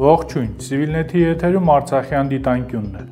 Ողջույն, Civilnet-ի եթերում Արցախյան դիտանկյունն է։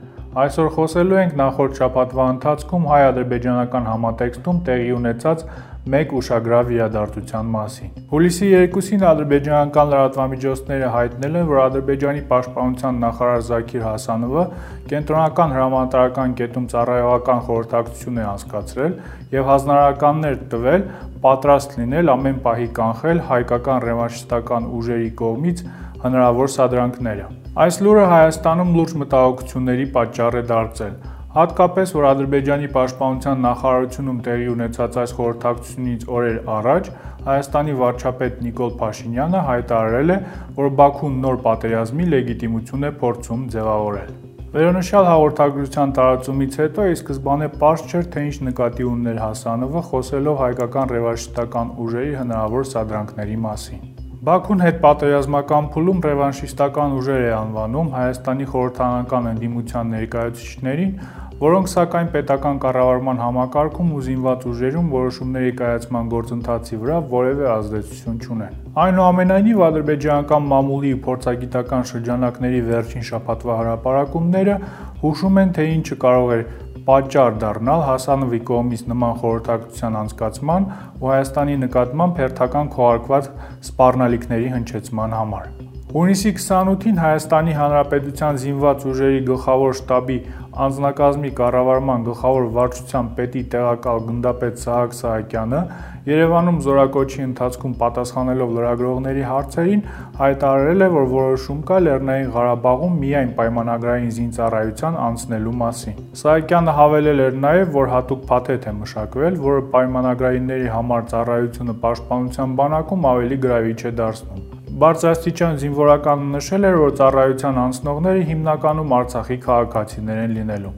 Այսօր խոսելու ենք նախորդ շաբաթվա ընթացքում հայ-ադրբեջանական համատեքստում տեղի ունեցած մեկ ուշագրավ իրադարձության մասին։ Հուլիսի 2-ին ադրբեջանական լրատվամիջոցները հայտնել են, որ Ադրբեջանի պաշտպանության նախարար Զաքիր Հասանովը կենտրոնական հրամանատարական կետում ծառայողական խորհրդակցություն է անցկացրել եւ հանրարարականներ տվել պատրաստ լինել ամեն պահի կանխել հայկական ռևանշիստական ուժերի կողմից հնարավոր սադրանքները։ Այս լուրը Հայաստանում լուրջ մտահոգությունների պատճառ է դարձել Հատկապես, որ Ադրբեջանի պաշտպանության նախարարությունում տեղի ունեցած այս խորհրդակցությունից օրեր առաջ Հայաստանի վարչապետ Նիկոլ Փաշինյանը հայտարարել է, որ Բաքուն նոր պատերազմի լեգիտիմություն է փորձում ձևավորել։ Վերոնշյալ հաղորդագրության տարածումից հետո ի սկզբանե པարզ չէր, թե ինչ նկատի ուներ Հասանովը խոսելով հայկական ռևանշիստական ուժերի հնարավոր սադրանքների մասին։ Բաքուն հետ պատերազմական փուլում ռևանշիստական ուժեր է անվանում Հայաստանի խորհրդանական ընդդիմության ներկայացուցիչներին, որոնք սակայն պետական կառավարման համակարգում ու զինված ուժերում որոշումների կայացման գործընթացի վրա որևէ ազդեցություն չունեն։ Այնուամենայնիվ ադրբեջանական մամուլի փորձագիտական շրջանակների վերջին շաբաթվա հրապարակումները հուշում են, թե ինչը կարող էր պատճառ դառնալ Հասանովի կողմից նման խորհրդակցության անցկացման ու Հայաստանի նկատմամբ հերթական քողարկված սպառնալիքների հնչեցման համար։ Հունիսի 28-ին Հայաստանի Հանրապետության զինված ուժերի գլխավոր շտաբի անձնակազմի կառավարման գլխավոր վարչության պետի տեղակալ գնդապետ Սահակ Սահակյանը Երևանում զորակոչի ընթացքում պատասխանելով լրագրողների հարցերին հայտարարել է, որ որոշում կա Լեռնային Ղարաբաղում միայն պայմանագրային զինծառայության անցնելու մասին։ Սահակյանը հավելել էր նաև, որ հատուկ փաթեթ է մշակվել, որը պայմանագրայինների համար ծառայությունը պաշտպանության բանակում ավելի գրավիչ է դարձնում։ Բարձրաստիճան զինվորականը նշել էր, որ ծառայության անցնողները հիմնականում Արցախի քաղաքացիներ են լինելու։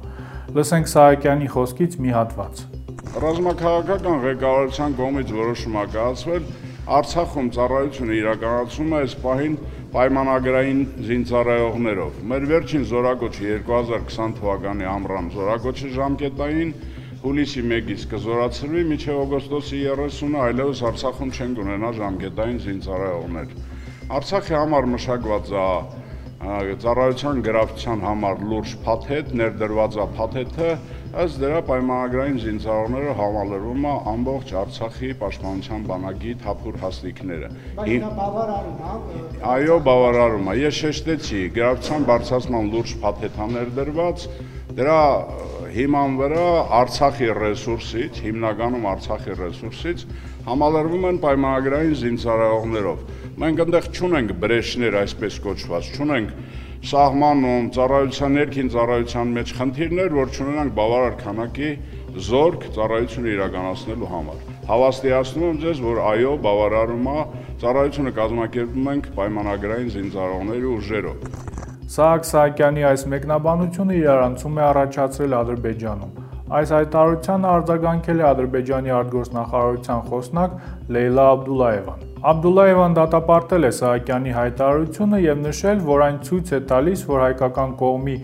Լսենք Սահակյանի խոսքից մի հատված։ Ռազմաքաղաքական ղեկավարության կողմից որոշում է կայացվել Արցախում ծառայությունը իրականացում է այս պահին պայմանագրային զինծառայողներով։ Մեր վերջին զորակոչը 2020 թվականի ամռան զորակոչը ժամկետային հուլիսի 1-ից կզորացրվի մինչև օգոստոսի 30-ը այլևս Արցախում չեն կունենա ժամկետային զինծառայողներ։ Արցախի համար մշակված է ծառայության գրավչության համար լուրջ փաթեթ, ներդրված է փաթեթը, ըստ դրա պայմանագրային զինծառայողները համալրվում է ամբողջ Արցախի պաշտպանության բանակի թափուր հաստիկները։ Բայց դա բավարարում է։ Այո, բավարարում է։ Ես շեշտեցի, գրավչության բարձրացման լուրջ փաթեթ է ներդրված, դրա հիման վրա Արցախի ռեսուրսից, հիմնականում Արցախի ռեսուրսից համալրվում են պայմանագրային զինծառայողներով Մենք այնտեղ չունենք բրեշներ այսպես կոչված, չունենք սահմանում ծառայության ներքին ծառայության մեջ խնդիրներ, որ չունենանք բավարար քանակի զորք ծառայությունը իրականացնելու համար։ Հավաստիացնում եմ ձեզ, որ այո, բավարարում է ծառայությունը կազմակերպում ենք պայմանագրային զինծառայողների ուժերով։ Սահակ Սահակյանի այս մեկնաբանությունը իրարանցում է առաջացրել Ադրբեջանում։ Այս հայտարարությանը արձագանքել է Ադրբեջանի արտգործնախարարության խոսնակ Լեյլա Աբդուլաևան։ Աբդուլլայևան դատապարտել է Սահակյանի հայտարարությունը եւ նշել, որ այն ցույց է տալիս, որ հայկական կողմի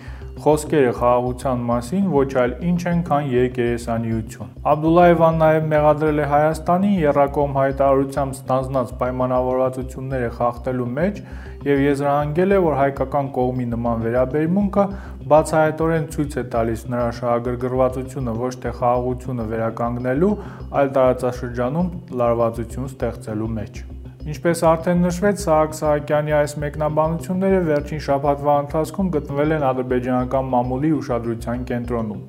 խոսքերը խաղաղության մասին ոչ այլ ինչ են, քան երկերեսանիություն։ Աբդուլլայևան նաև մեղադրել է Հայաստանին Երակոմ հայտարարությամբ ստանձնած պայմանավորվածությունները խախտելու մեջ եւ եզրահանգել է, որ հայկական կողմի նման վերաբերմունքը բացահայտորեն ցույց է տալիս նրա շահագրգռվածությունը ոչ թե խաղաղությունը վերականգնելու, այլ տարածաշրջանում լարվածություն ստեղծելու մեջ։ Ինչպես արդեն նշվեց, Սահակ Սահակյանի այս մեկնաբանությունները վերջին շաբաթվա ընթացքում գտնվել են ադրբեջանական մամուլի ուշադրության կենտրոնում։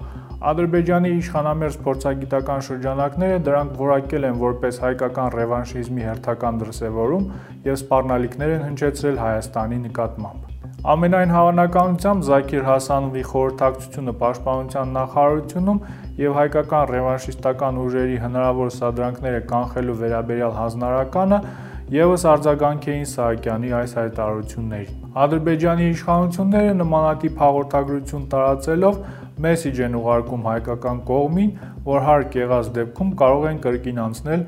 Ադրբեջանի իշխանամերձ փորձագիտական շրջանակները դրանք որակել են որպես հայկական ռևանշիզմի հերթական դրսևորում եւ սպառնալիքներ են հնչեցրել Հայաստանի նկատմամբ։ Ամենայն հավանականությամբ Զաքիր Հասանովի խորհրդակցությունը Պաշտպանության նախարարությունում եւ հայկական ռևանշիստական ուժերի հնարավոր սադրանքները կանխելու վերաբերյալ հանձնարարականը Եվս արձագանք էին Սահակյանի այս հայտարարություններին։ Ադրբեջանի իշխանությունները նմանատիպ հաղորդագրություն տարածելով մեսիջ են ուղարկում հայկական կողմին, որ հարկ եղած դեպքում կարող են կրկին անցնել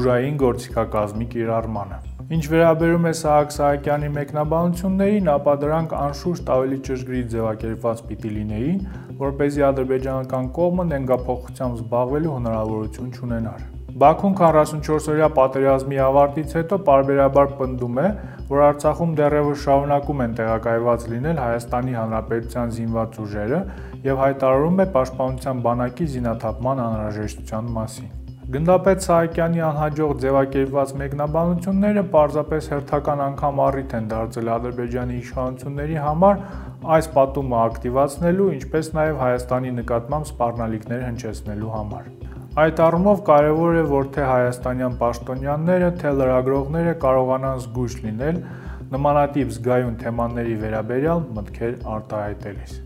ուժային գործիքակազմի կիրառմանը։ Ինչ վերաբերում է Սահակ Սահակյանի մեկնաբանություններին, ապա դրանք անշուշտ ավելի ճշգրիտ ձևակերպված պիտի լինեին, որ เป զի ադրբեջանական կողմը նենգափոխությամբ զբաղվելու հնարավորություն չունենար։ Բաքուն 44-օրյա պատերազմի ավարտից հետո պարբերաբար պնդում է, որ Արցախում դեռևս շարունակում են տեղակայված լինել Հայաստանի Հանրապետության զինված ուժերը եւ հայտարարում է Պաշտպանության բանակի զինաթափման անհրաժեշտության մասին։ Գնդապետ Սահակյանի անհաջող ձևակերպված մեկնաբանությունները պարզապես հերթական անգամ առիթ են դարձել Ադրբեջանի իշխանությունների համար այս պատումը ակտիվացնելու, ինչպես նաև Հայաստանի նկատմամբ սպառնալիքներ հնչեցնելու համար։ Այդ առումով կարևոր է, որ թե հայաստանյան պաշտոնյաները, թե լրագրողները կարողանան զգույշ լինել նմանատիպ զգայուն թեմաների վերաբերյալ մտքեր արտահայտելիս։